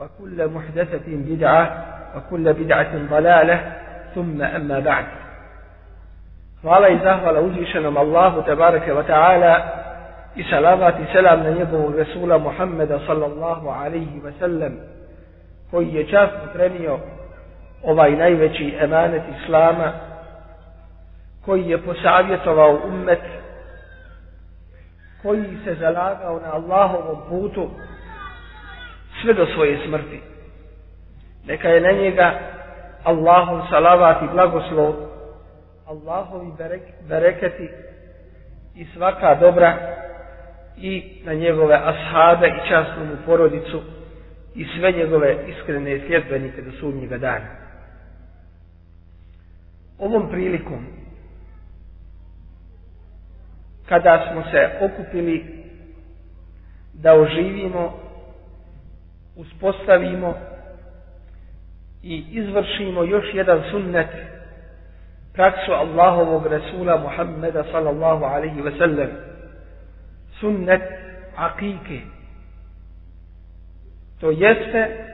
وكل محدثة بدعة وكل بدعة ضلالة ثم أما بعد Hvala i zahvala uzvišenom Allahu tabaraka wa ta'ala i salavat i selam na njegovog Resula Muhammeda sallallahu alaihi wa sallam koji je čast potrenio ovaj najveći emanet Islama koji je posavjetovao ummet koji se zalagao na Allahovom putu sve do svoje smrti. Neka je na njega Allahom salavat i blagoslov, Allahovi berek, bereketi i svaka dobra i na njegove ashaabe i častnu mu porodicu i sve njegove iskrene sljedbenike do sudnjega dana. Ovom prilikom, kada smo se okupili da oživimo uspostavimo i izvršimo još jedan sunnet praksu Allahovog Resula Muhammeda sallallahu alaihi ve sellem sunnet akike to jeste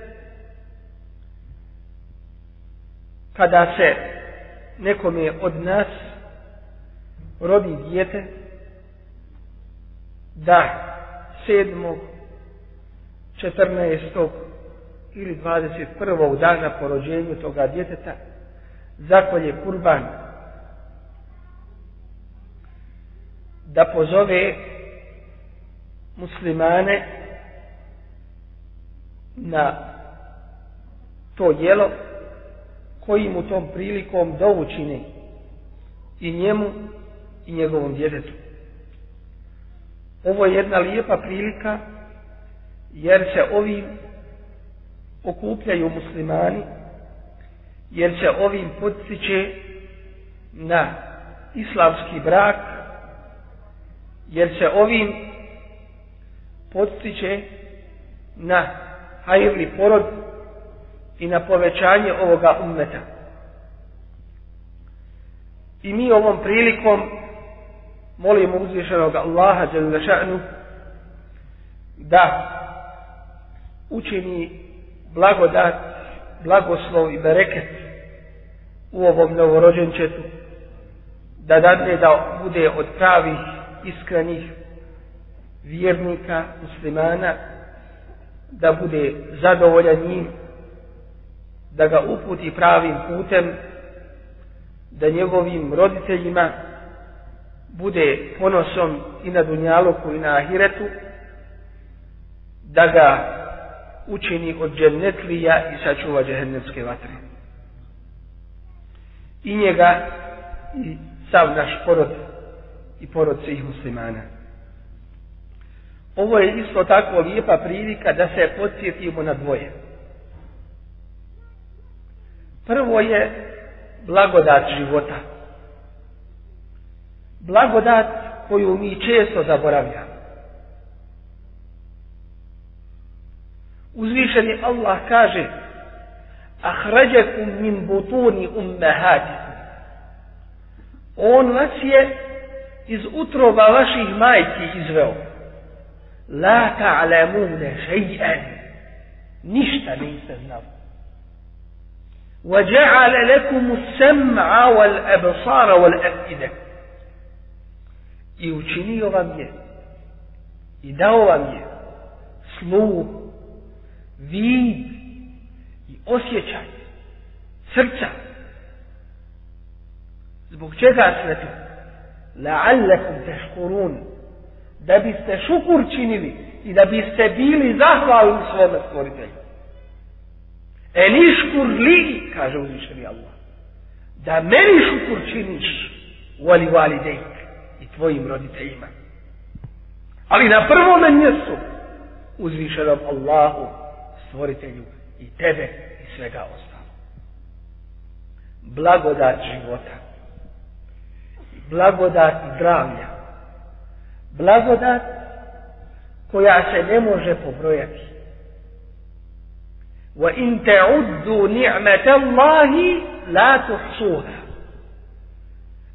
kada se nekome od nas rodi dijete da sedmog 14. ili 21. dana po rođenju toga djeteta zakolje kurban da pozove muslimane na to jelo koji mu tom prilikom doučine i njemu i njegovom djedetu. Ovo je jedna lijepa prilika da jer će ovim okupljaju muslimani, jer će ovim potiče na islamski brak, jer će ovim potiče na hajrni porod i na povećanje ovoga umeta. I mi ovom prilikom molimo uzvišenog Allaha da učini blagodat, blagoslov i bereket u ovom novorođenčetu, da dadne da bude od pravih, iskrenih vjernika, muslimana, da bude zadovoljan njim, da ga uputi pravim putem, da njegovim roditeljima bude ponosom i na Dunjaloku i na Ahiretu, da ga učini od džennetlija i sačuva džehennemske vatre. I njega i sav naš porod i porod svih muslimana. Ovo je isto tako lijepa prilika da se podsjetimo na dvoje. Prvo je blagodat života. Blagodat koju mi često zaboravljamo. Uzvišeni Allah kaže Ahrađakum min butuni ummehatikum On vas je iz utroba vaših majki izveo. La ta'alamune šeji'an. Ništa niste znali. وَجَعَلَ لَكُمُ السَّمْعَ وَالْأَبْصَارَ وَالْأَبْئِدَ I učinio vam je i dao vam je sluh vid i osjećaj srca zbog čega sve to la'allakum tashkurun da biste šukur činili i da biste bili zahvalni svome stvoritelju eliškur li kaže uzvišeni Allah da meni šukur činiš voli vali dejk i tvojim roditeljima ali na prvom mjestu uzvišenom Allahu stvoritelju i tebe i svega ostalo. Blagodat života. Blagodat zdravlja. Blagodat koja se ne može pobrojati. Wa in ta'uddu ni'matallahi la tuhsuha.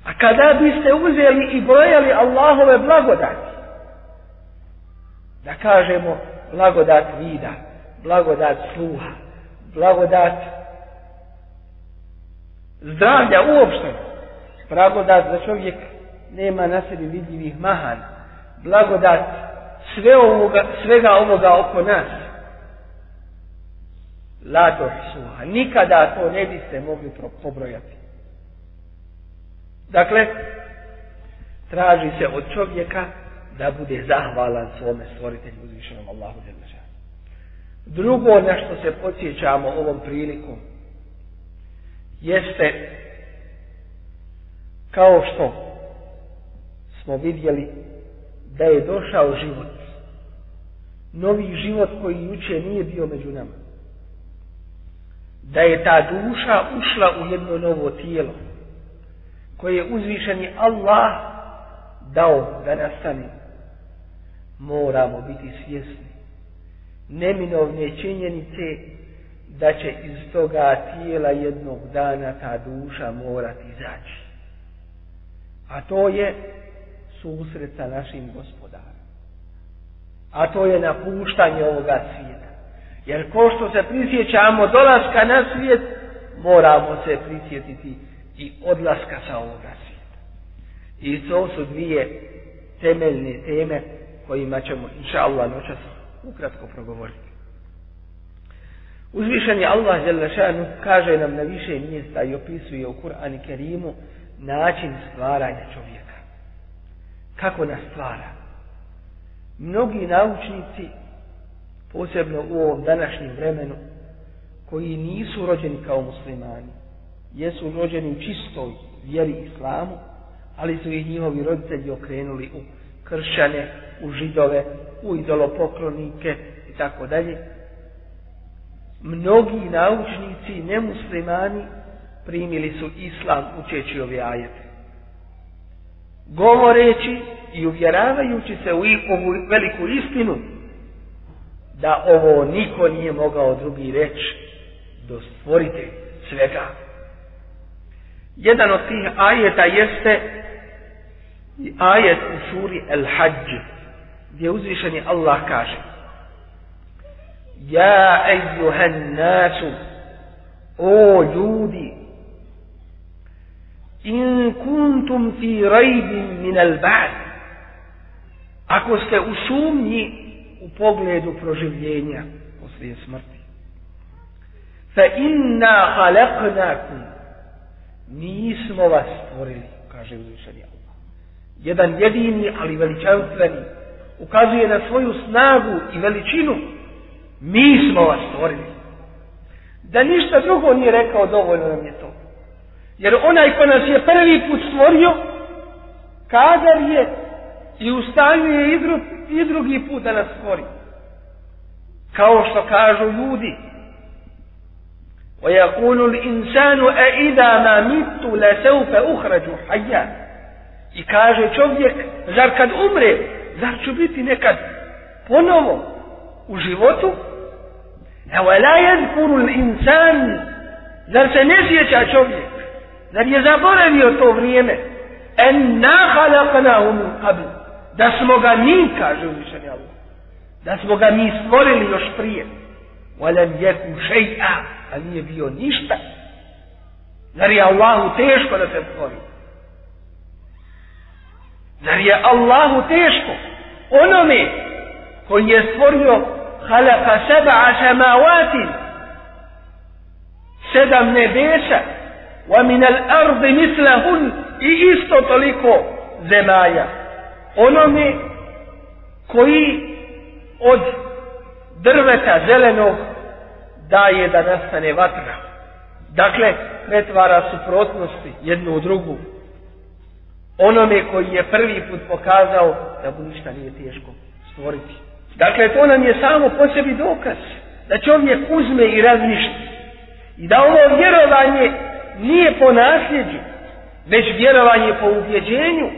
A kada biste uzeli i brojali Allahove blagodati, da kažemo blagodat vida, blagodat sluha, blagodat zdravlja uopšte, blagodat da čovjek nema na sebi vidljivih mahan, blagodat sve ovoga, svega ovoga oko nas, Lato suha. Nikada to ne biste mogli pobrojati. Dakle, traži se od čovjeka da bude zahvalan svome stvoritelju uzvišenom Allahu Đelešanu. Drugo nešto se podsjećamo ovom prilikom jeste kao što smo vidjeli da je došao život. Novi život koji juče nije bio među nama. Da je ta duša ušla u jedno novo tijelo koje je uzvišeni Allah dao da nastane. Moramo biti svjesni neminovne činjenice da će iz toga tijela jednog dana ta duša morati izaći. A to je susret sa našim gospodarom. A to je napuštanje ovoga svijeta. Jer ko što se prisjećamo dolaska na svijet, moramo se prisjetiti i odlaska sa ovoga svijeta. I to su dvije temeljne teme kojima ćemo inša Allah noćasno ukratko progovoriti. Uzvišen je Allah Jelešanu, kaže nam na više mjesta i opisuje u Kur'an i Kerimu način stvaranja čovjeka. Kako nas stvara? Mnogi naučnici, posebno u ovom današnjem vremenu, koji nisu rođeni kao muslimani, jesu rođeni u čistoj vjeri islamu, ali su ih njihovi roditelji okrenuli u kršćane, u židove, u idolopoklonike i tako dalje. Mnogi naučnici nemuslimani primili su islam učeći ove ajete. Govoreći i uvjeravajući se u ovu veliku istinu, da ovo niko nije mogao drugi reći, do stvorite svega. Jedan od tih ajeta jeste i ajet u suri El Hajj gdje uzvišeni Allah kaže Ja ejuhan nasu o ljudi in kuntum fi rajbi min al ba'd ako ste u sumnji u pogledu proživljenja poslije smrti fa inna halaknakum mi smo vas stvorili kaže uzvišeni Allah jedan jedini, ali veličanstveni, ukazuje na svoju snagu i veličinu, mi smo vas stvorili. Da ništa drugo nije rekao, dovoljno nam je to. Jer onaj ko nas je prvi put stvorio, kadar je i u stanju je i, dru, i drugi put da nas stvori. Kao što kažu ljudi, وَيَقُولُ الْإِنسَانُ أَئِذَا مَا مِتُّ لَسَوْفَ أُخْرَجُ حَيَّانُ I kaže čovjek, zar kad umre, zar ću biti nekad ponovo u životu? Evo, la jezkuru insan, zar se ne sjeća čovjek? Zar je zaboravio to vrijeme? En na halakana umu kablu. Da smo ga mi, kaže uvišenja Allah. Da smo ga mi stvorili još prije. Walem jeku šeja, a nije bio ništa. Zar je Allahu teško da se stvorio? Zar je Allahu teško onome koji je stvorio halaka seba ašamavati sedam nebesa wa minel ardi mislehun i isto toliko zemaja. Onome koji od drveta zelenog daje da nastane vatra. Dakle, pretvara suprotnosti jednu u drugu onome koji je prvi put pokazao da mu ništa nije teško stvoriti. Dakle, to nam je samo po sebi dokaz da će on je uzme i razmišlja. I da ono vjerovanje nije po nasljeđu, već vjerovanje po ubjeđenju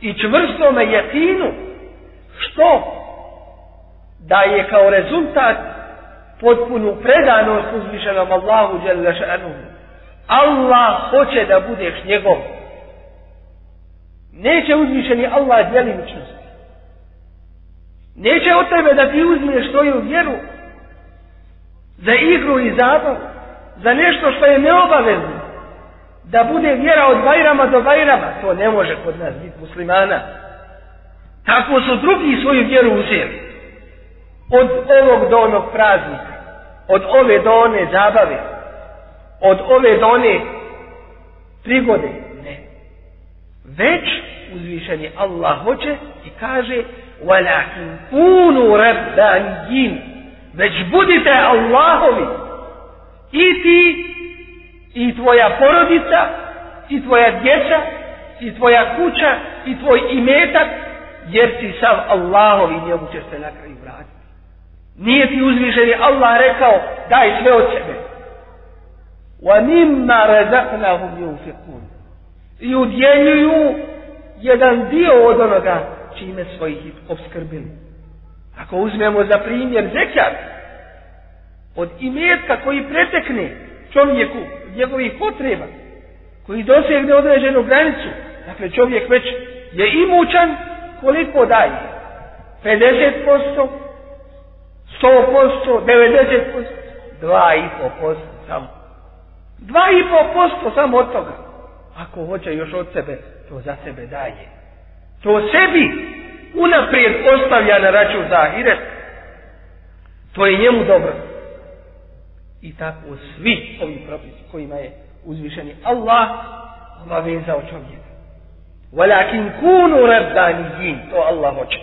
i čvrstome jatinu, što da je kao rezultat potpunu predanost uzvišenom Allahu Đelešanu. Allah hoće da budeš njegov Neće uzvišeni Allah djelimičnost. Neće od tebe da ti uzmiješ svoju vjeru za igru i zabav, za nešto što je neobavezno. Da bude vjera od bajrama do bajrama, to ne može kod nas biti muslimana. Tako su drugi svoju vjeru uzeli. Od ovog do onog praznika, od ove do one zabave, od ove do one prigode, već uzvišeni Allah hoće i kaže وَلَاكِنْ كُونُوا رَبَّانِيِّنِ već budite Allahovi i ti i tvoja porodica i tvoja djeca i tvoja kuća i tvoj imetak jer ti sav Allahovi njemu će se na kraju vratiti nije ti uzvišeni Allah rekao daj sve od sebe وَمِمَّا رَزَقْنَهُمْ يُنْفِقُونَ i udjeljuju jedan dio od onoga čime svojih obskrbili. Ako uzmemo za primjer zekat, od imetka koji pretekne čovjeku njegovih potreba, koji dosegne određenu granicu, dakle čovjek već je imućan, koliko daje? 50%, 100%, 90%, 2,5% samo. 2,5% samo od toga ako hoće još od sebe, to za sebe daje. To sebi unaprijed ostavlja na račun zahire, to je njemu dobro. I tako svi ovi propisi kojima je uzvišeni Allah, Allah vezao čovjeka. Walakin kunu rabbanijin, to Allah hoće.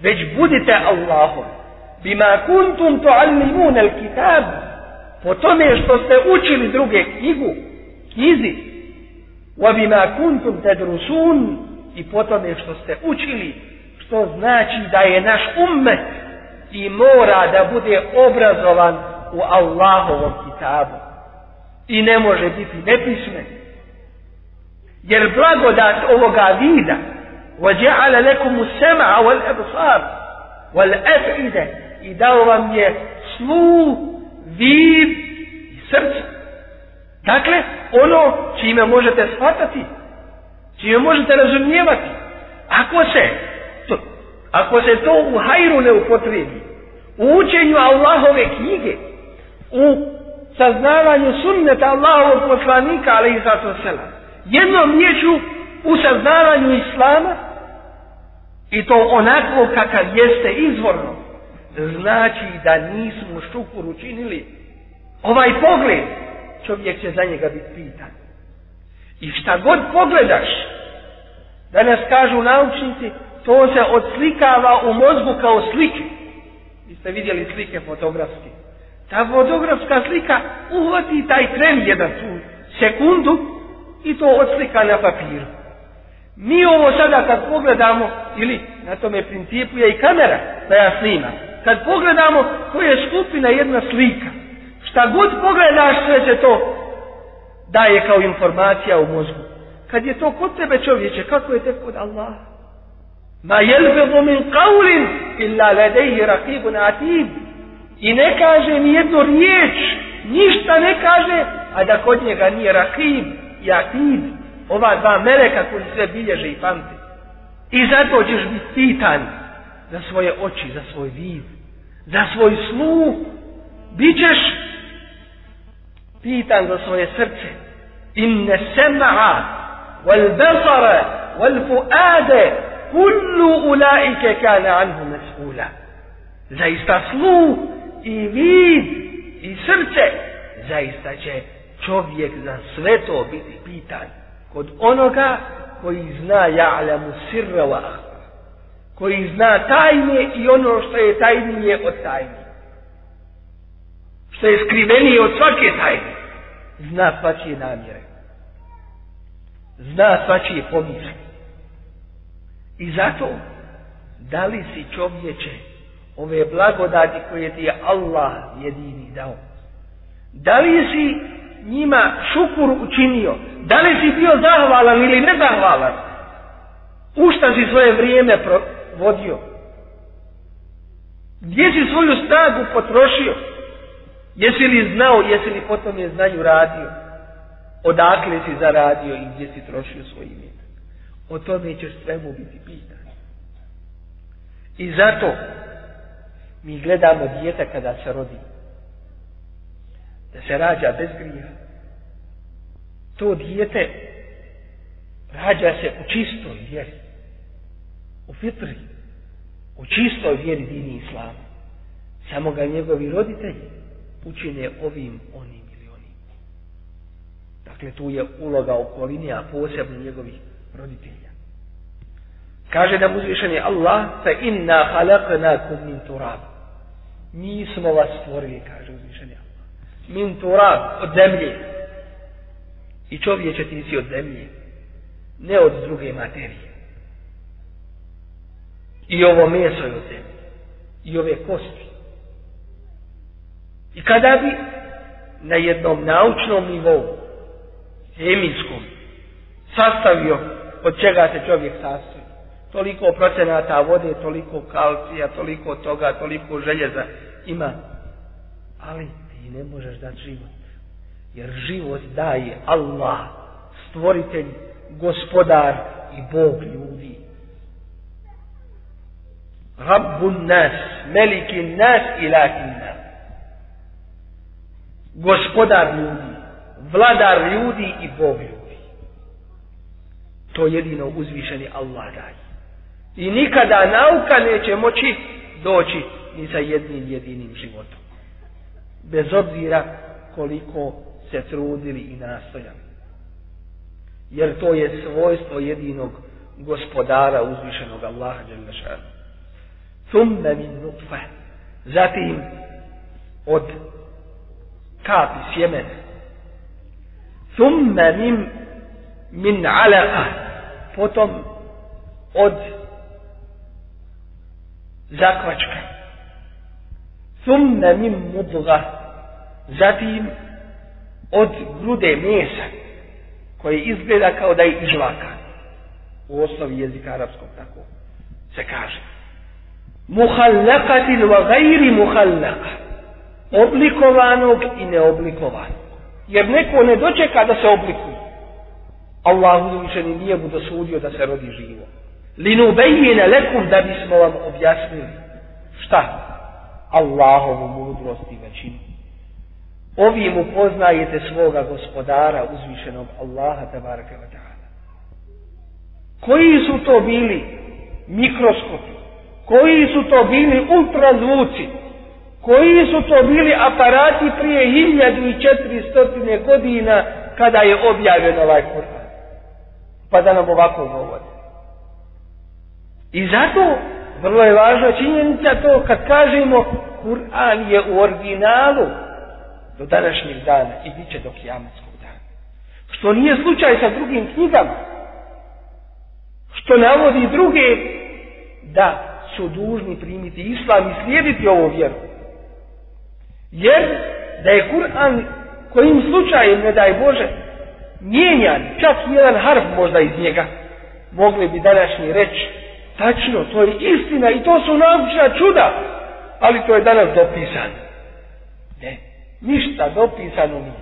Već budite Allahom. Bima kuntum to almimun al kitab. Po tome što ste učili druge knjigu, knjizi, وَبِمَا كُنْتُمْ تَدْرُسُونَ I po tome što ste učili, što znači da je naš ummet i mora da bude obrazovan u Allahovom kitabu. I ne može biti nepismen. Jer blagodat ovoga vida, وَجَعَلَ لَكُمُ السَّمَعَ وَالْأَبْصَارِ وَالْأَفْعِدَ I dao vam je sluh, vid i srce. Dakle, ono čime možete shvatati, čime možete razumijevati, ako se to, ako se to u hajru ne upotrebi, u učenju Allahove knjige, u saznavanju sunneta Allahovog poslanika, ali i zato sela, jednom riječu u saznavanju Islama, i to onako kakav jeste izvorno, znači da nismo štukur učinili. Ovaj pogled, čovjek će za njega biti pitan. I šta god pogledaš, danas kažu naučnici, to se odslikava u mozgu kao slike. Vi ste vidjeli slike fotografske. Ta fotografska slika uhvati taj tren jedan tu sekundu i to odslika na papiru. Mi ovo sada kad pogledamo, ili na tome principu je i kamera koja snima, kad pogledamo koja je skupina jedna slika, Šta god pogledaš sve će to daje kao informacija u mozgu. Kad je to kod tebe čovječe, kako je te kod Allah? Ma jelbedu min kaulin illa ledeji rakibu na atib. I ne kaže ni jednu riječ, ništa ne kaže, a da kod njega nije rakib i atib. Ova dva meleka koji sve bilježe i pamte. I zato ćeš biti pitan za svoje oči, za svoj vid, za svoj sluh. Bićeš pitan za svoje srce inne sema wal besara wal fuade kullu ulaike kane anhu mesula zaista slu i vid i srce zaista će čovjek za sve to biti pitan kod onoga koji zna ja'lamu sirrava koji zna tajne i ono što je tajnije od tajne što je skriveniji od svake tajne. Zna svačije namjere. Zna svačije pomisle. I zato, da li si čovječe ove blagodati koje ti je Allah jedini dao? Da li si njima šukur učinio? Da li si bio zahvalan ili ne zahvalan? U šta si svoje vrijeme provodio? Gdje si svoju snagu potrošio? Jesi li znao, jesi li po tome znanju radio? Odakle si zaradio i gdje si trošio svoj imet? O tome ćeš svemu biti pitan. I zato mi gledamo djeta kada se rodi. Da se rađa bez grija. To djete rađa se u čistoj vjeri. U fitri. U čistoj vjeri dini islamu. Samo ga njegovi roditelji učine ovim onim ili onim. Dakle, tu je uloga okolini, a posebno njegovih roditelja. Kaže nam uzvišeni Allah, fa inna halaqnakum min turab. Mi smo vas stvorili, kaže uzvišeni Allah. Min turab, od zemlje. I čovječe ti si od zemlje, ne od druge materije. I ovo meso je od zemlje. I ove kosti. I kada bi na jednom naučnom nivou, zemijskom, sastavio od čega se čovjek sastoji. Toliko procenata vode, toliko kalcija, toliko toga, toliko željeza ima. Ali ti ne možeš dati život. Jer život daje Allah, stvoritelj, gospodar i Bog ljudi. Rabbun nas, melikin nas, ilakin nas gospodar ljudi, vladar ljudi i Bog ljudi. To jedino uzvišeni Allah daje. I nikada nauka neće moći doći ni sa jednim jedinim životom. Bez obzira koliko se trudili i nastojali. Jer to je svojstvo jedinog gospodara uzvišenog Allaha Đelešana. Thumme min nutfe. Zatim od kapi sjemena. Thumma min min alaqa. Potom od zakvačka. Thumma min mudga. Zatim od grude mesa koje izgleda kao da je izlaka. U osnovi jezika arapskog tako se kaže. Muhallakatil wa gajri muhallakatil oblikovanog i neoblikovanog. Jer neko ne dočeka da se oblikuje. Allah uzviše ni nije mu dosudio da se rodi živo. Linu bejine lekum da bismo vam objasnili. Šta? Allahovu mudrost i većinu. Ovim upoznajete svoga gospodara uzvišenog Allaha tabaraka wa ta'ala. Koji su to bili mikroskopi? Koji su to bili ultrazvuci? koji su to bili aparati prije 1400 godina kada je objavljen ovaj Kur'an. Pa da nam ovako govori. I zato vrlo je važna činjenica to kad kažemo Kur'an je u originalu do današnjeg dana i bit će do kijamatskog dana. Što nije slučaj sa drugim knjigama. Što navodi druge da su dužni primiti islam i slijediti ovu vjeru. Jer da je Kur'an kojim slučajem, ne daj Bože, mijenjan, čak jedan harf možda iz njega, mogli bi današnji reći, tačno, to je istina i to su naučna čuda, ali to je danas dopisano. Ne, ništa dopisano mi.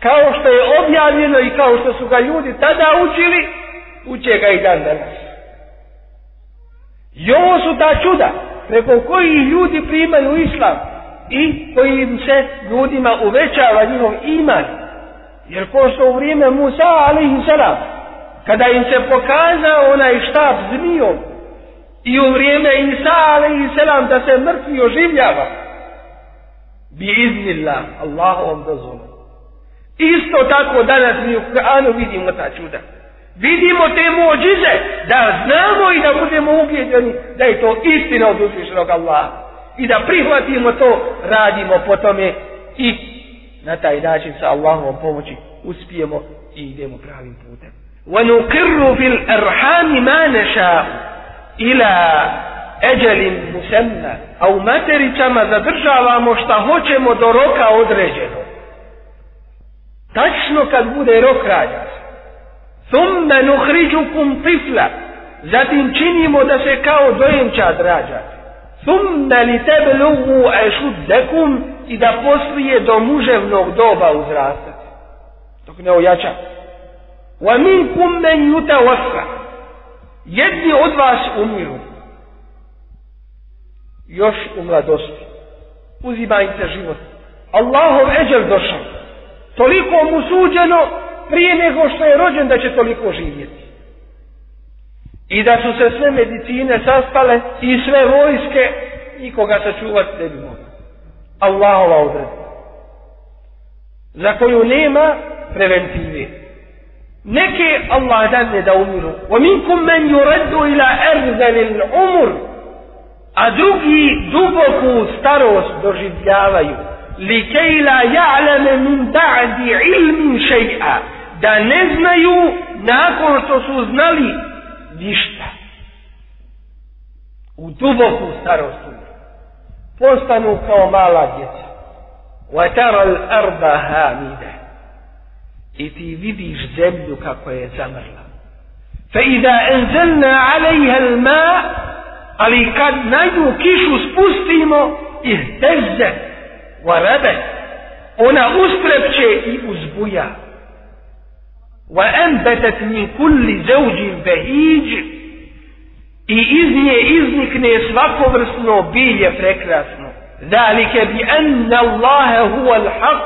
Kao što je objavljeno i kao što su ga ljudi tada učili, uče ga i dan danas. I ovo su ta čuda, preko koji ljudi primaju islam, i koji se ljudima uvećava njihov iman. Jer ko što u vrijeme Musa, ali i salam, kada im se pokazao onaj štab zmijom i u vrijeme Isa, ali i salam, da se mrtvi oživljava, bi iznila Allahom dozvolom. Isto tako danas mi u Kuranu vidimo ta čuda. Vidimo te mođize da znamo i da budemo ubjeđeni da je to istina od uslišnog Allaha i da prihvatimo to, radimo po tome i na taj način sa Allahom pomoći uspijemo i idemo pravim putem. وَنُقِرُّ فِي الْأَرْحَامِ مَا نَشَاءُ إِلَىٰ أَجَلٍ مُسَمَّا A u matericama zadržavamo šta hoćemo do roka određeno. Tačno kad bude rok rađa. ثُمَّ نُخْرِجُكُمْ طِفْلَ Zatim činimo da se kao dojenčad rađate. Thumma li tablughu ashuddakum ida poslije do muževnog doba uzrasta. Dok ne ojača. Wa minkum man yatawaffa. Jedni od vas umiru. Još u mladosti. Uzimajte život. Allahov eđel došao. Toliko mu suđeno prije nego što je rođen da će toliko živjeti. I da su se sve medicine saspale i sve vojske, nikoga sačuvati ne bi mogli. Allahova odredba. Za koju nema preventive. Neke Allah dadne da umiru. Wa minkum men yuraddu ila erzalil umur. A drugi duboku starost doživljavaju. Li kejla ja'lame min ba'di ilmin še'a. Da ne znaju nakon što su znali ništa. U duboku starostu postanu kao mala djeca. وَتَرَ الْأَرْضَ هَامِدَ I ti vidiš zemlju kako je zamrla. فَإِذَا أَنْزَلْنَا عَلَيْهَا الْمَا Ali kad na nju kišu spustimo, ih teze, وَرَبَ Ona usprepće i uzbuja. وأنبتت من كل زوج بهيج i iz nje iznikne svakovrsno bilje prekrasno. Zalike bi anna Allahe huwa l'haq.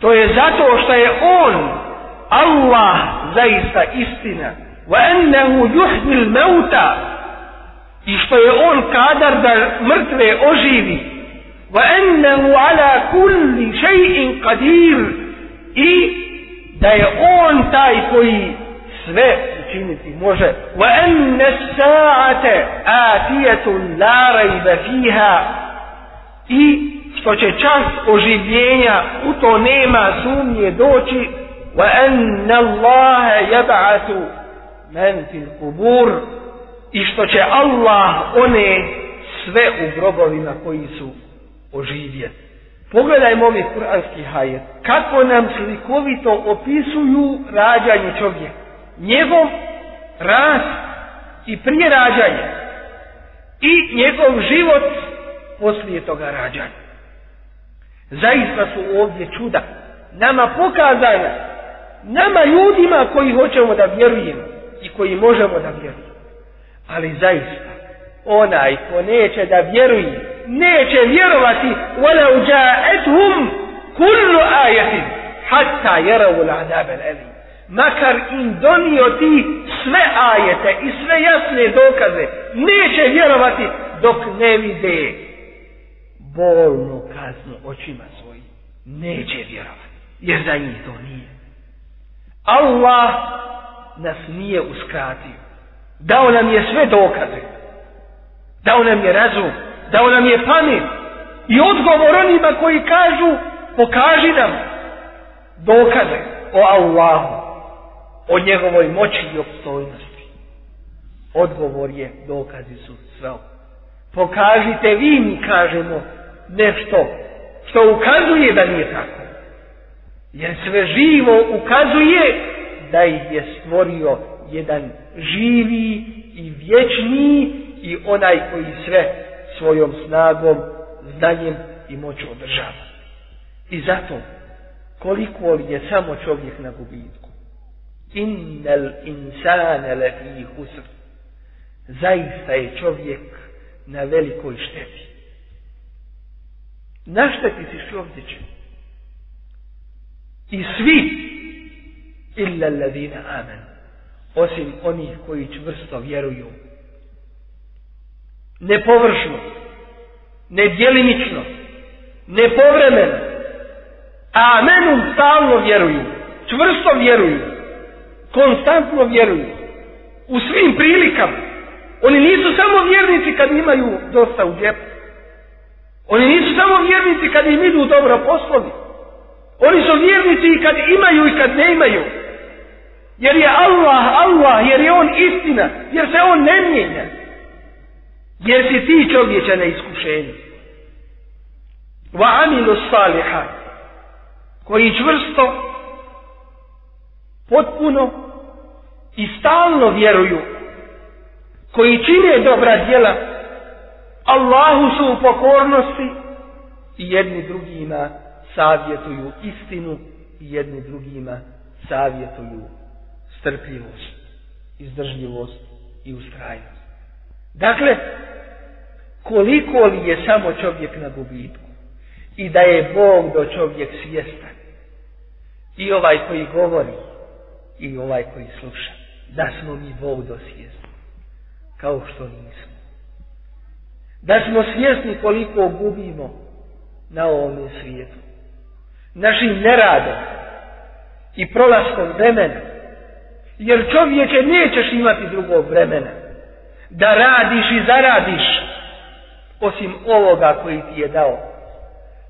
To je zato što je On, Allah, zaista istina. Wa anna hu juhnil mevta. I što je On kadar da mrtve oživi. Wa anna hu ala kulli še'in qadir. I da je on taj koji sve učiniti može wa anna sa'ata atiyatun la rayba fiha i što će čas oživljenja u to nema sumnje doći wa anna allah yab'athu man fil qubur i što će allah one sve u grobovima koji su oživjeti Pogledajmo ovaj kuranski hajet. Kako nam slikovito opisuju rađanje čovjek. Njegov rast i prije rađanja. I njegov život poslije toga rađanja. Zaista su ovdje čuda. Nama pokazana. Nama ljudima koji hoćemo da vjerujemo. I koji možemo da vjerujemo. Ali zaista. Onaj ko neće da vjerujemo neće vjerovati wala uja'athum kullu ayatin hatta yaraw al'adab al'azim makar in donio ti sve ajete i sve jasne dokaze neće vjerovati dok ne vide bolnu kaznu očima svojim neće vjerovati jer za njih to nije Allah nas nije uskratio dao nam je sve dokaze dao nam je razum dao nam je pamet i odgovor onima koji kažu pokaži nam dokaze o Allahu o njegovoj moći i obstojnosti odgovor je dokazi su sve pokažite vi mi kažemo nešto što ukazuje da nije tako jer sve živo ukazuje da ih je stvorio jedan živi i vječni i onaj koji sve svojom snagom, znanjem i moću održava. I zato, koliko li je samo čovjek na gubitku? Innel insane le i husr. Zaista je čovjek na velikoj šteti. Na šteti si čovječe? I svi, illa ladina amen, osim onih koji čvrsto vjeruju nepovršno, nedjelimično, nepovremeno, a amenu stalno vjeruju, čvrsto vjeruju, konstantno vjeruju, u svim prilikama. Oni nisu samo vjernici kad imaju dosta u djepu. Oni nisu samo vjernici kad im idu dobro poslovi. Oni su vjernici i kad imaju i kad ne imaju. Jer je Allah, Allah, jer je On istina, jer se On ne mijenja jer si ti čovječe na iskušenju. Va aminu saliha, koji čvrsto, potpuno i stalno vjeruju, koji čine dobra djela, Allahu su u pokornosti i jedni drugima savjetuju istinu i jedni drugima savjetuju strpljivost, izdržljivost i ustrajnost. Dakle, koliko li je samo čovjek na gubitku i da je Bog do čovjek svjestan i ovaj koji govori i ovaj koji sluša da smo mi Bog do svjestni kao što nismo da smo svjesni koliko gubimo na ovom svijetu našim neradom i prolaskom vremena jer čovječe nećeš imati drugog vremena da radiš i zaradiš osim ovoga koji ti je dao.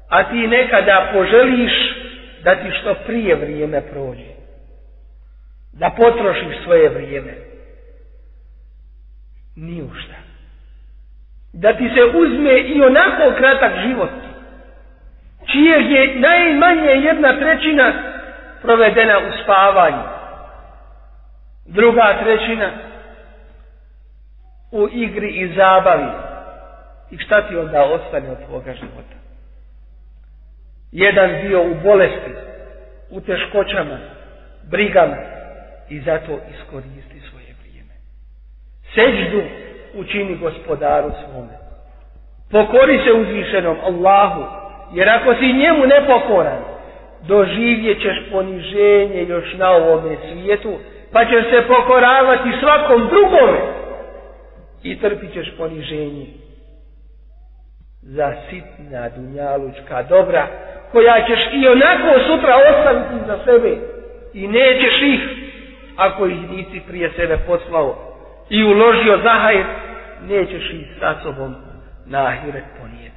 A ti nekada poželiš da ti što prije vrijeme prođe. Da potrošiš svoje vrijeme. Ni ušta. Da ti se uzme i onako kratak život. Čije je najmanje jedna trećina provedena u spavanju. Druga trećina u igri i zabavi. I šta ti onda ostane od tvoga života? Jedan dio u bolesti, u teškoćama, brigama i zato iskoristi svoje vrijeme. Seđdu učini gospodaru svome. Pokori se uzvišenom Allahu, jer ako si njemu nepokoran, doživjet ćeš poniženje još na ovome svijetu, pa ćeš se pokoravati svakom drugome i trpit ćeš poniženje za sitna dunjalučka dobra koja ćeš i onako sutra ostaviti za sebe i nećeš ih ako ih nisi prije sebe poslao i uložio zahajer nećeš ih sa sobom na ahiret ponijeti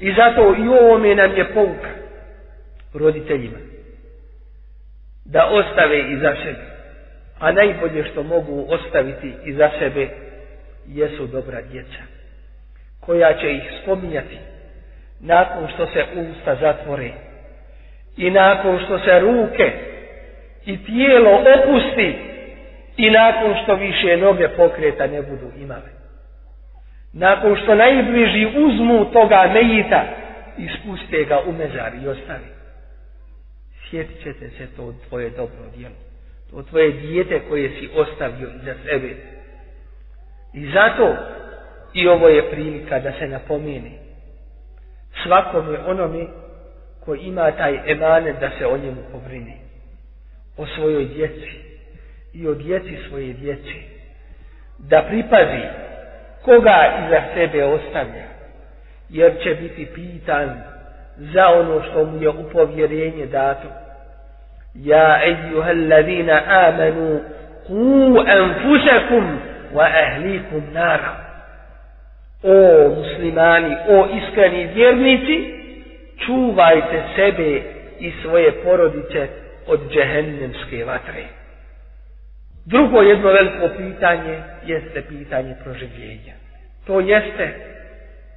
i zato i ovome nam je pouka roditeljima da ostave i za sebe a najbolje što mogu ostaviti i za sebe jesu dobra djeca koja će ih spominjati nakon što se usta zatvore i nakon što se ruke i tijelo opusti i nakon što više noge pokreta ne budu imale. Nakon što najbliži uzmu toga mejita i spuste ga u mezar i ostavi. Sjetit ćete se to tvoje dobro djelo. To tvoje dijete koje si ostavio za sebe. I zato I ovo je prilika da se napomeni svakome onome ko ima taj emane da se o njemu povrini. O svojoj djeci i o djeci svoje djeci. Da pripazi koga iza sebe ostavlja. Jer će biti pitan za ono što mu je upovjerenje dato. Ja ejuhel ladina amanu ku enfusekum wa ahlikum naram o muslimani, o iskreni vjernici, čuvajte sebe i svoje porodice od džehennemske vatre. Drugo jedno veliko pitanje jeste pitanje proživljenja. To jeste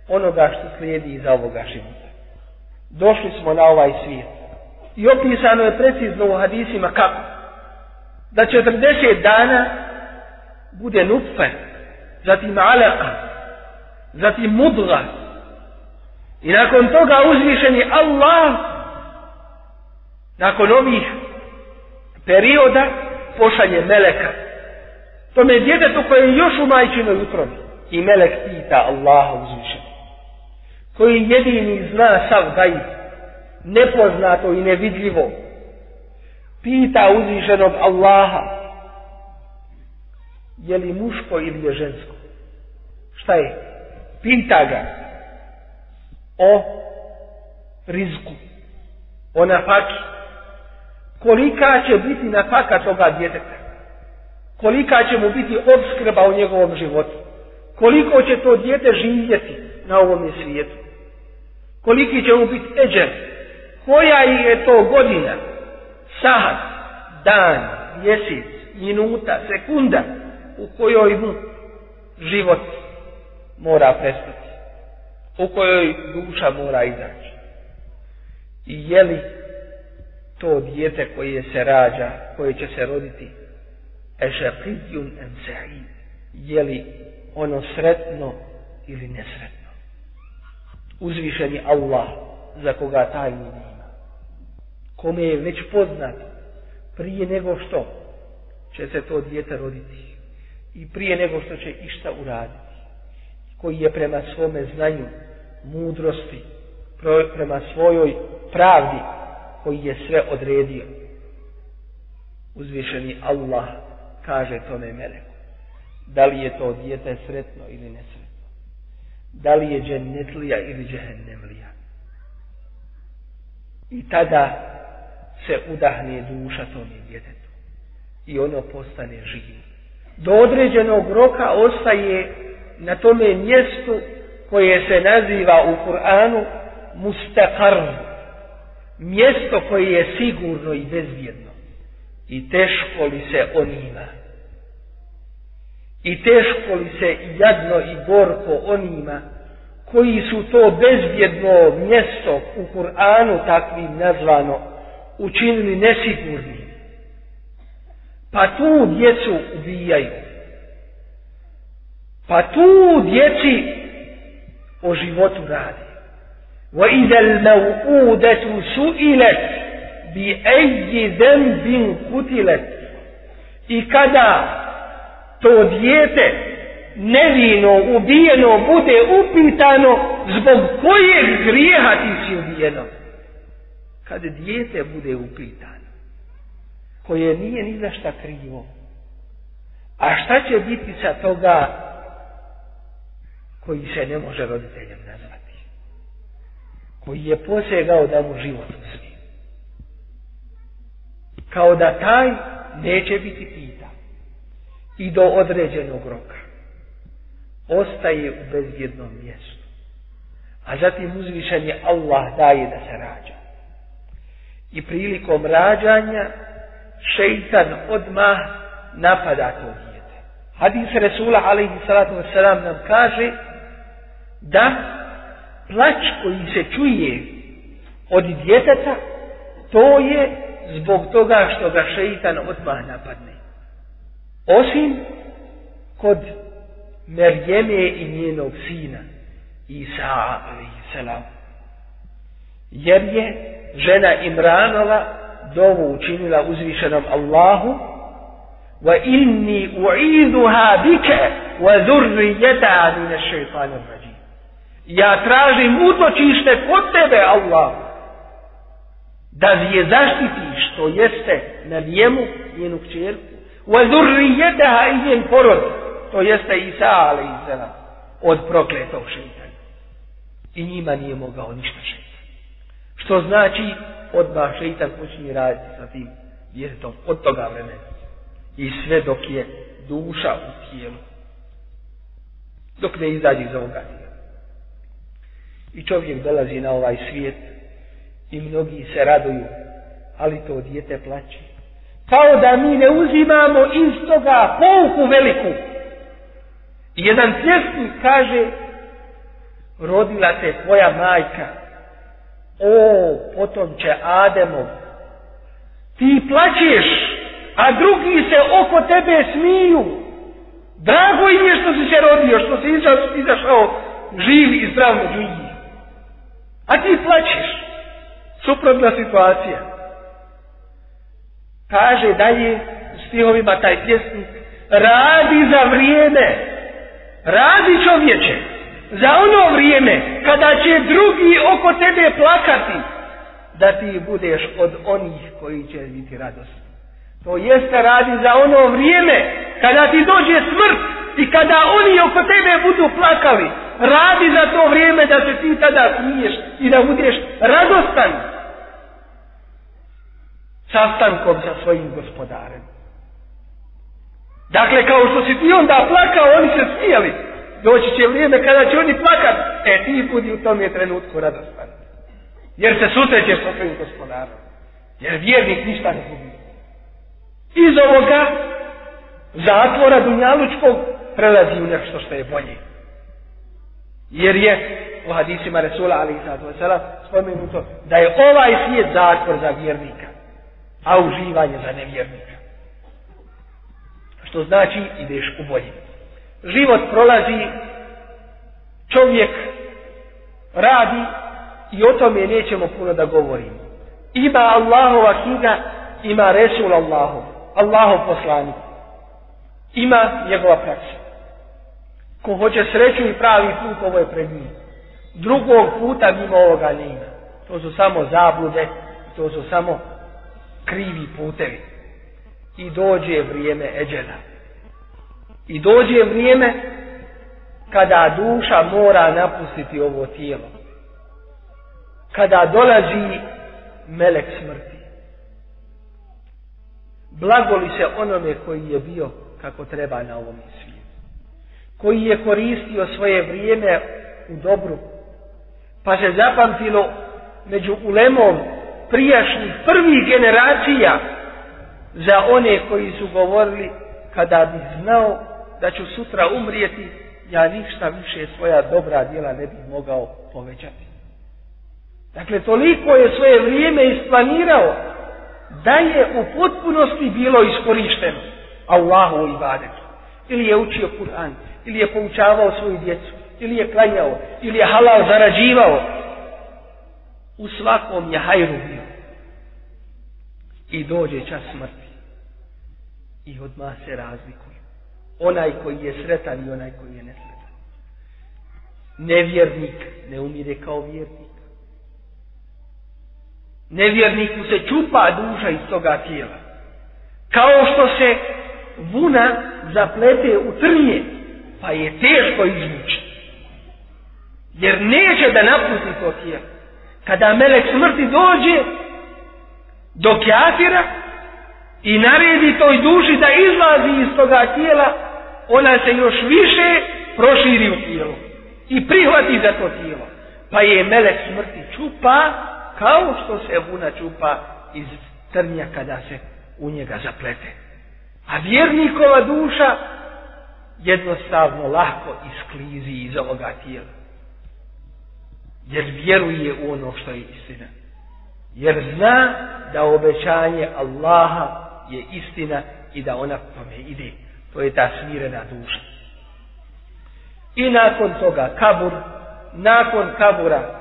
onoga što slijedi iza ovoga života. Došli smo na ovaj svijet. I opisano je precizno u hadisima kako? Da 40 dana bude nutfe, zatim alaka, zatim mudla i nakon toga uzvišeni Allah nakon ovih perioda pošalje meleka to me djetetu koje je još u majčinoj utrovi i melek pita Allaha uzvišen koji jedini zna sav gaj nepoznato i nevidljivo pita uzvišenog Allaha je li muško ili je žensko šta je pita ga o rizku, o nafaki, kolika će biti nafaka toga djeteta, kolika će mu biti obskrba u njegovom životu, koliko će to djete živjeti na ovom svijetu, koliki će mu biti eđer, koja je to godina, sahad, dan, mjesec, minuta, sekunda u kojoj mu život mora prestati, u kojoj duša mora izaći. I je li to dijete koje se rađa, koje će se roditi, ešeplidjum emzeji, je li ono sretno ili nesretno? Uzvišeni Allah, za koga tajnu nema, kome je već poznat, prije nego što će se to dijete roditi i prije nego što će išta uraditi koji je prema svome znanju, mudrosti, prema svojoj pravdi, koji je sve odredio. Uzvišeni Allah kaže tome meleku. Da li je to djete sretno ili nesretno? Da li je džennetlija ili džehennemlija? I tada se udahne duša tome djetetu. I ono postane živim. Do određenog roka ostaje na tome mjestu koje se naziva u Kur'anu mustakar mjesto koje je sigurno i bezvjedno i teško li se on ima i teško li se jadno i gorko on ima koji su to bezvjedno mjesto u Kur'anu takvim nazvano učinili nesigurnim pa tu djecu ubijaju Pa tu dječi o životu radi. Wa idel mevudetu su ilet bi eji den bin kutilet. I kada to dijete nevino ubijeno bude upitano zbog kojeg grijeha ti si ubijeno. Kad dijete bude upitano koje nije ni za šta krivo. A šta će biti sa toga koji se ne može roditeljem nazvati. Koji je posegao da mu život uzmi. Kao da taj neće biti pita. I do određenog roka. Ostaje u bezvjednom mjestu. A zatim uzvišen je Allah daje da se rađa. I prilikom rađanja šeitan odmah napada to dijete. Hadis Resula alaihi salatu wasalam nam kaže da plać koji se čuje od djeteta, to je zbog toga što ga šeitan odmah napadne. Osim kod Merjeme i njenog sina, Isaa a.s. Jer je žena Imranova dovu učinila uzvišenom Allahu wa inni u'iduha bike wa zurrijeta min šeitanom rađe ja tražim utočište kod tebe Allah da je zaštiti što jeste na njemu njenu kćerku wa zurriyataha i njen porod to jeste Isa a.s. od prokletog šeitana i njima nije mogao ništa šeitan što znači odmah šeitan počinje raditi sa tim djetom od toga vremena i sve dok je duša u tijelu dok ne izađe iz ovoga tijela i čovjek dolazi na ovaj svijet i mnogi se raduju, ali to dijete plaći. Kao da mi ne uzimamo iz toga pouku veliku. Jedan cjesnik kaže, rodila se tvoja majka, o, potom će Ademo, ti plaćeš, a drugi se oko tebe smiju. Drago im je što si se rodio, što si izašao živ i zdrav među njih. A ti plaćeš. Suprotna situacija. Kaže dalje stihovima taj pjesnik. Radi za vrijeme. Radi čovječe. Za ono vrijeme kada će drugi oko tebe plakati. Da ti budeš od onih koji će biti radosni. To jeste radi za ono vrijeme kada ti dođe smrt i kada oni oko tebe budu plakali radi za to vrijeme da se ti tada smiješ i da budeš radostan sastankom sa svojim gospodarem. Dakle, kao što si ti onda plakao, oni se smijeli. Doći će vrijeme kada će oni plakat, e ti budi u tom je trenutku radostan. Jer se susrećeš sa svojim gospodarom. Jer vjernik ništa ne gubi. Iz ovoga zatvora dunjalučkog prelazi u nešto što je bolje. Jer je u hadisima Resula alaihi sallatu vesela spomenuto da je ovaj svijet zatvor za vjernika, a uživanje za nevjernika. Što znači ideš u bolje. Život prolazi, čovjek radi i o tome nećemo puno da govorimo. Ima Allahova knjiga, ima Resul Allahov, Allahov poslanik. Ima njegova praksa ko hoće sreću i pravi put ovo je pred njim drugog puta mimo ovoga nima to su samo zablude to su samo krivi putevi i dođe vrijeme eđena i dođe vrijeme kada duša mora napustiti ovo tijelo kada dolazi melek smrti blagoli se onome koji je bio kako treba na ovom svijetu koji je koristio svoje vrijeme u dobru. Pa se zapamtilo među ulemom prijašnjih prvih generacija za one koji su govorili kada bih znao da ću sutra umrijeti, ja ništa više svoja dobra djela ne bih mogao povećati. Dakle, toliko je svoje vrijeme isplanirao da je u potpunosti bilo iskorišteno Allahu i Badetu ili je učio Kur'an, ili je poučavao svoju djecu, ili je klanjao, ili je halal zarađivao. U svakom je hajru bio. I dođe čas smrti. I odmah se razlikuju. Onaj koji je sretan i onaj koji je nesretan. Nevjernik ne umire kao vjernik. Nevjerniku se čupa duša iz toga tijela. Kao što se vuna zaplete u trnje, pa je teško izvući. Jer neće da napusti to tijelo. Kada melek smrti dođe do kjatira i naredi toj duši da izlazi iz toga tijela, ona se još više proširi u tijelo i prihvati za to tijelo. Pa je melek smrti čupa kao što se vuna čupa iz trnja kada se u njega zaplete. A vjernikova duša jednostavno lahko isklizi iz ovoga tijela. Jer vjeruje u ono što je istina. Jer zna da obećanje Allaha je istina i da ona tome ide. To je ta smirena duša. I nakon toga kabur, nakon kabura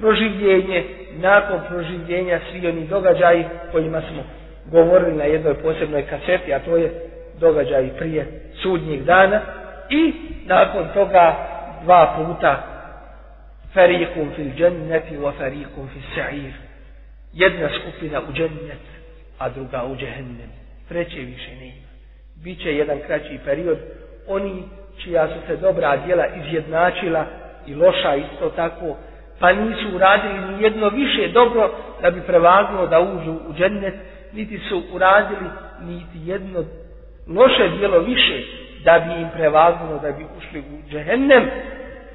proživljenje, nakon proživljenja svi oni događaji kojima smo govorili na jednoj posebnoj kaseti, a to je događaj prije sudnjih dana i nakon toga dva puta farikum fil dženneti wa farikum fil sa'ir. Jedna skupina u džennet, a druga u džehennem. Treće više ne ima. Biće jedan kraći period. Oni čija su se dobra djela izjednačila i loša isto tako, pa nisu uradili ni jedno više dobro da bi prevagnuo da uđu u džennet, niti su uradili niti jedno loše djelo više da bi im prevagnuo da bi ušli u džehennem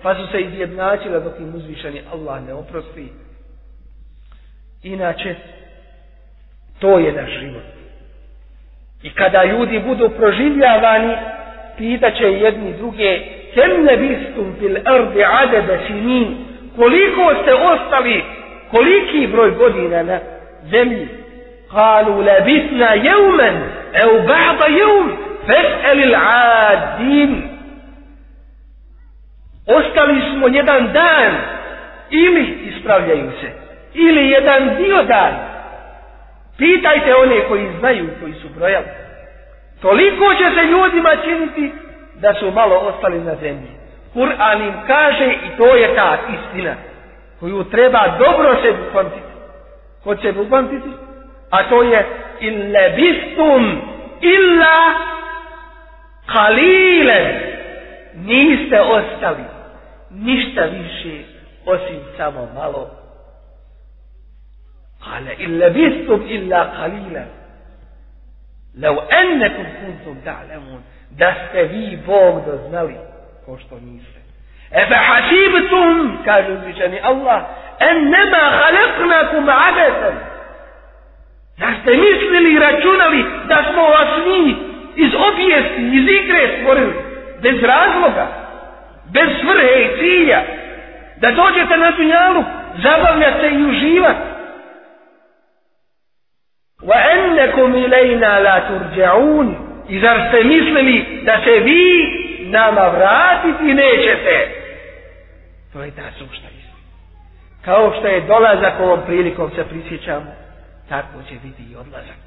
pa su se izjednačili dok im uzvišeni Allah ne oprosti inače to je naš život i kada ljudi budu proživljavani pitaće jedni druge kem ne bistum fil ardi ade besinin koliko ste ostali koliki broj godina na zemlji قالوا لبثنا يوما أو بعض يوم فاسأل العادين Ostali smo jedan dan ili ispravljaju se ili jedan dio dan. Pitajte one koji znaju, koji su brojali. Toliko će se ljudima činiti da su malo ostali na zemlji. Kur'an im kaže i to je ta istina koju treba dobro se upamtiti. Ko će upamtiti? a to je ille bistum illa kalile niste ostali ništa više osim samo malo kale ille bistum illa kalile lev ennekum kuntum da'lemun da ste vi Bog doznali ko što niste Efe hasibtum, kaže uzvičeni Allah, en nema haleknakum abetem, Da ste mislili i računali da smo vas mi iz objesti, iz igre stvorili, bez razloga, bez svrhe i cilja, da dođete na dunjalu, zabavljate se i uživati. وَأَنَّكُمْ إِلَيْنَا لَا تُرْجَعُونَ I zar ste mislili da se vi nama vratiti nećete? To je ta sušta istina. Kao što je dolazak ovom prilikom se prisjećamo tako će biti i odlazak.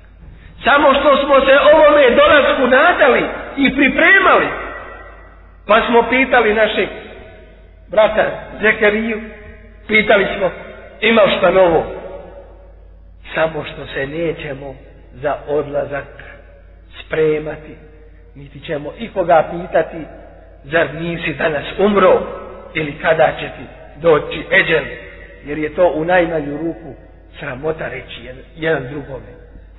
Samo što smo se ovome dolazku nadali i pripremali, pa smo pitali našeg brata Zekeriju, pitali smo, imao šta novo? Samo što se nećemo za odlazak spremati, niti ćemo ikoga pitati, zar nisi danas umro ili kada će ti doći Eđel, jer je to u najmanju ruku sramota reći jedan, jedan drugome.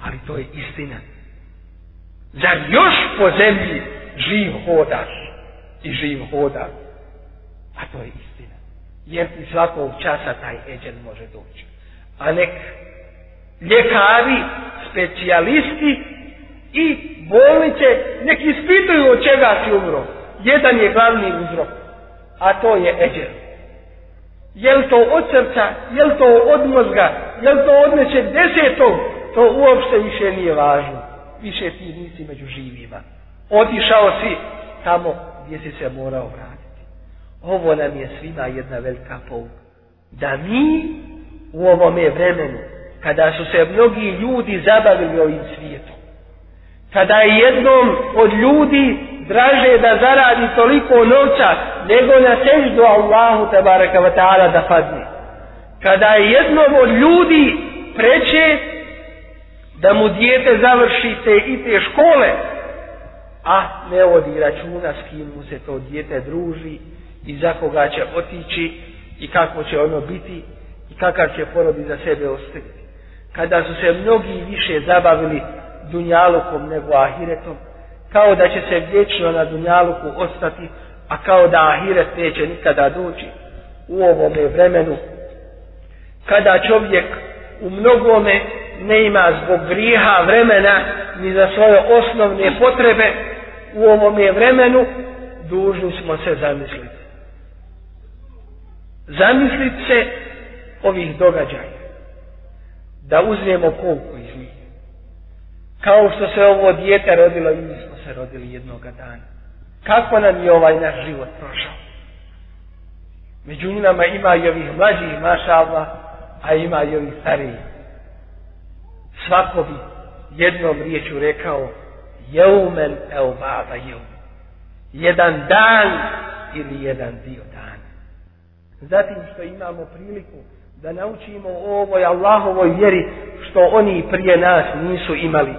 Ali to je istina. Zar još po zemlji živ hodaš i živ hoda? A to je istina. Jer u svakog časa taj eđen može doći. A nek ljekari, specijalisti i bolnice neki ispituju od čega si umro. Jedan je glavni uzrok. A to je eđen. Jel to od srca, jel to od mozga, jel to odneće desetom, to uopšte više nije važno. Više ti nisi među živima. Otišao si tamo gdje si se morao vratiti. Ovo nam je svima jedna velika pouka. Da mi u ovome vremenu, kada su se mnogi ljudi zabavili ovim svijetom, kada je jednom od ljudi draže da zaradi toliko noća, nego na seždu Allahu tabaraka wa ta'ala da padne kada je jednom od ljudi preće da mu dijete završi te i te škole, a ne odi računa s kim mu se to dijete druži i za koga će otići i kako će ono biti i kakav će porodi za sebe ostaviti. Kada su se mnogi više zabavili dunjalukom nego ahiretom, kao da će se vječno na dunjaluku ostati, a kao da ahiret neće nikada doći. U ovome vremenu kada čovjek u mnogome ne ima zbog griha vremena ni za svoje osnovne potrebe u ovome vremenu, dužni smo se zamisliti. Zamisliti se ovih događaja. Da uzmemo kolku iz njih. Kao što se ovo dijete rodilo i mi smo se rodili jednoga dana. Kako nam je ovaj naš život prošao? Među nama ima i ovih mlađih, maša Allah, a ima i ovi stariji. Svako bi jednom riječu rekao jeumen el baba jeum. Jedan dan ili jedan dio dana. Zatim što imamo priliku da naučimo ovoj Allahovoj vjeri što oni prije nas nisu imali.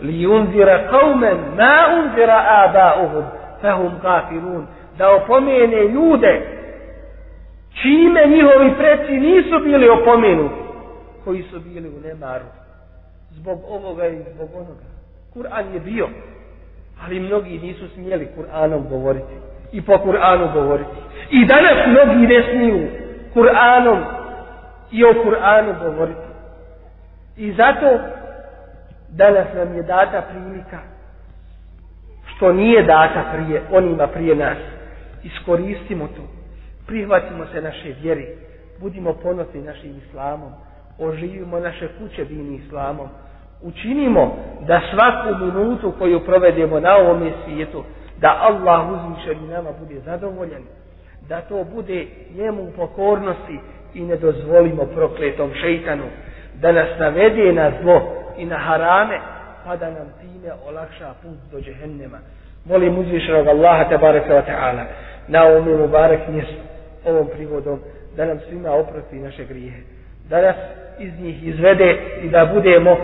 Li unzira kaumen, ma unzira aba uhud, fahum gafirun. Da opomene ljude čime njihovi preci nisu bili opomenuti, koji su bili u nemaru, zbog ovoga i zbog onoga. Kur'an je bio, ali mnogi nisu smijeli Kur'anom govoriti i po Kur'anu govoriti. I danas mnogi ne smiju Kur'anom i o Kur'anu govoriti. I zato danas nam je data prilika što nije data prije onima prije nas. Iskoristimo to prihvatimo se naše vjeri, budimo ponosni našim islamom, oživimo naše kuće dini islamom, učinimo da svaku minutu koju provedemo na ovom svijetu, da Allah uzviše i nama bude zadovoljen, da to bude njemu u pokornosti i ne dozvolimo prokletom šeitanu, da nas navede na zlo i na harame, pa da nam time olakša put do džehennema. Molim uzvišenog Allaha tabareka wa ta'ala na ovom mubarak mjestu ovom prigodom da nam svima oprosti naše grijehe. Da nas iz njih izvede i da budemo,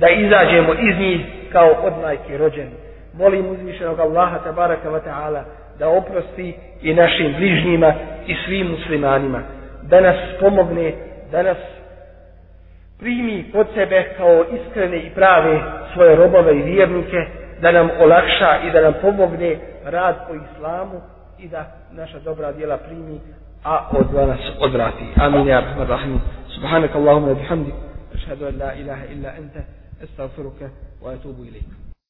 da izađemo iz njih kao od majke rođeni. Molim uzvišenog Allaha tabaraka wa ta'ala da oprosti i našim bližnjima i svim muslimanima. Da nas pomogne, da nas primi pod sebe kao iskrene i prave svoje robove i vjernike, da nam olakša i da nam pomogne rad po islamu, i da naša dobra djela primi, a od nas odvrati. Amin, ja rahman rahim. Subhanak Allahumma bihamdik. Ašhadu an la ilaha illa anta. Estagfiruka wa atubu ilaikum.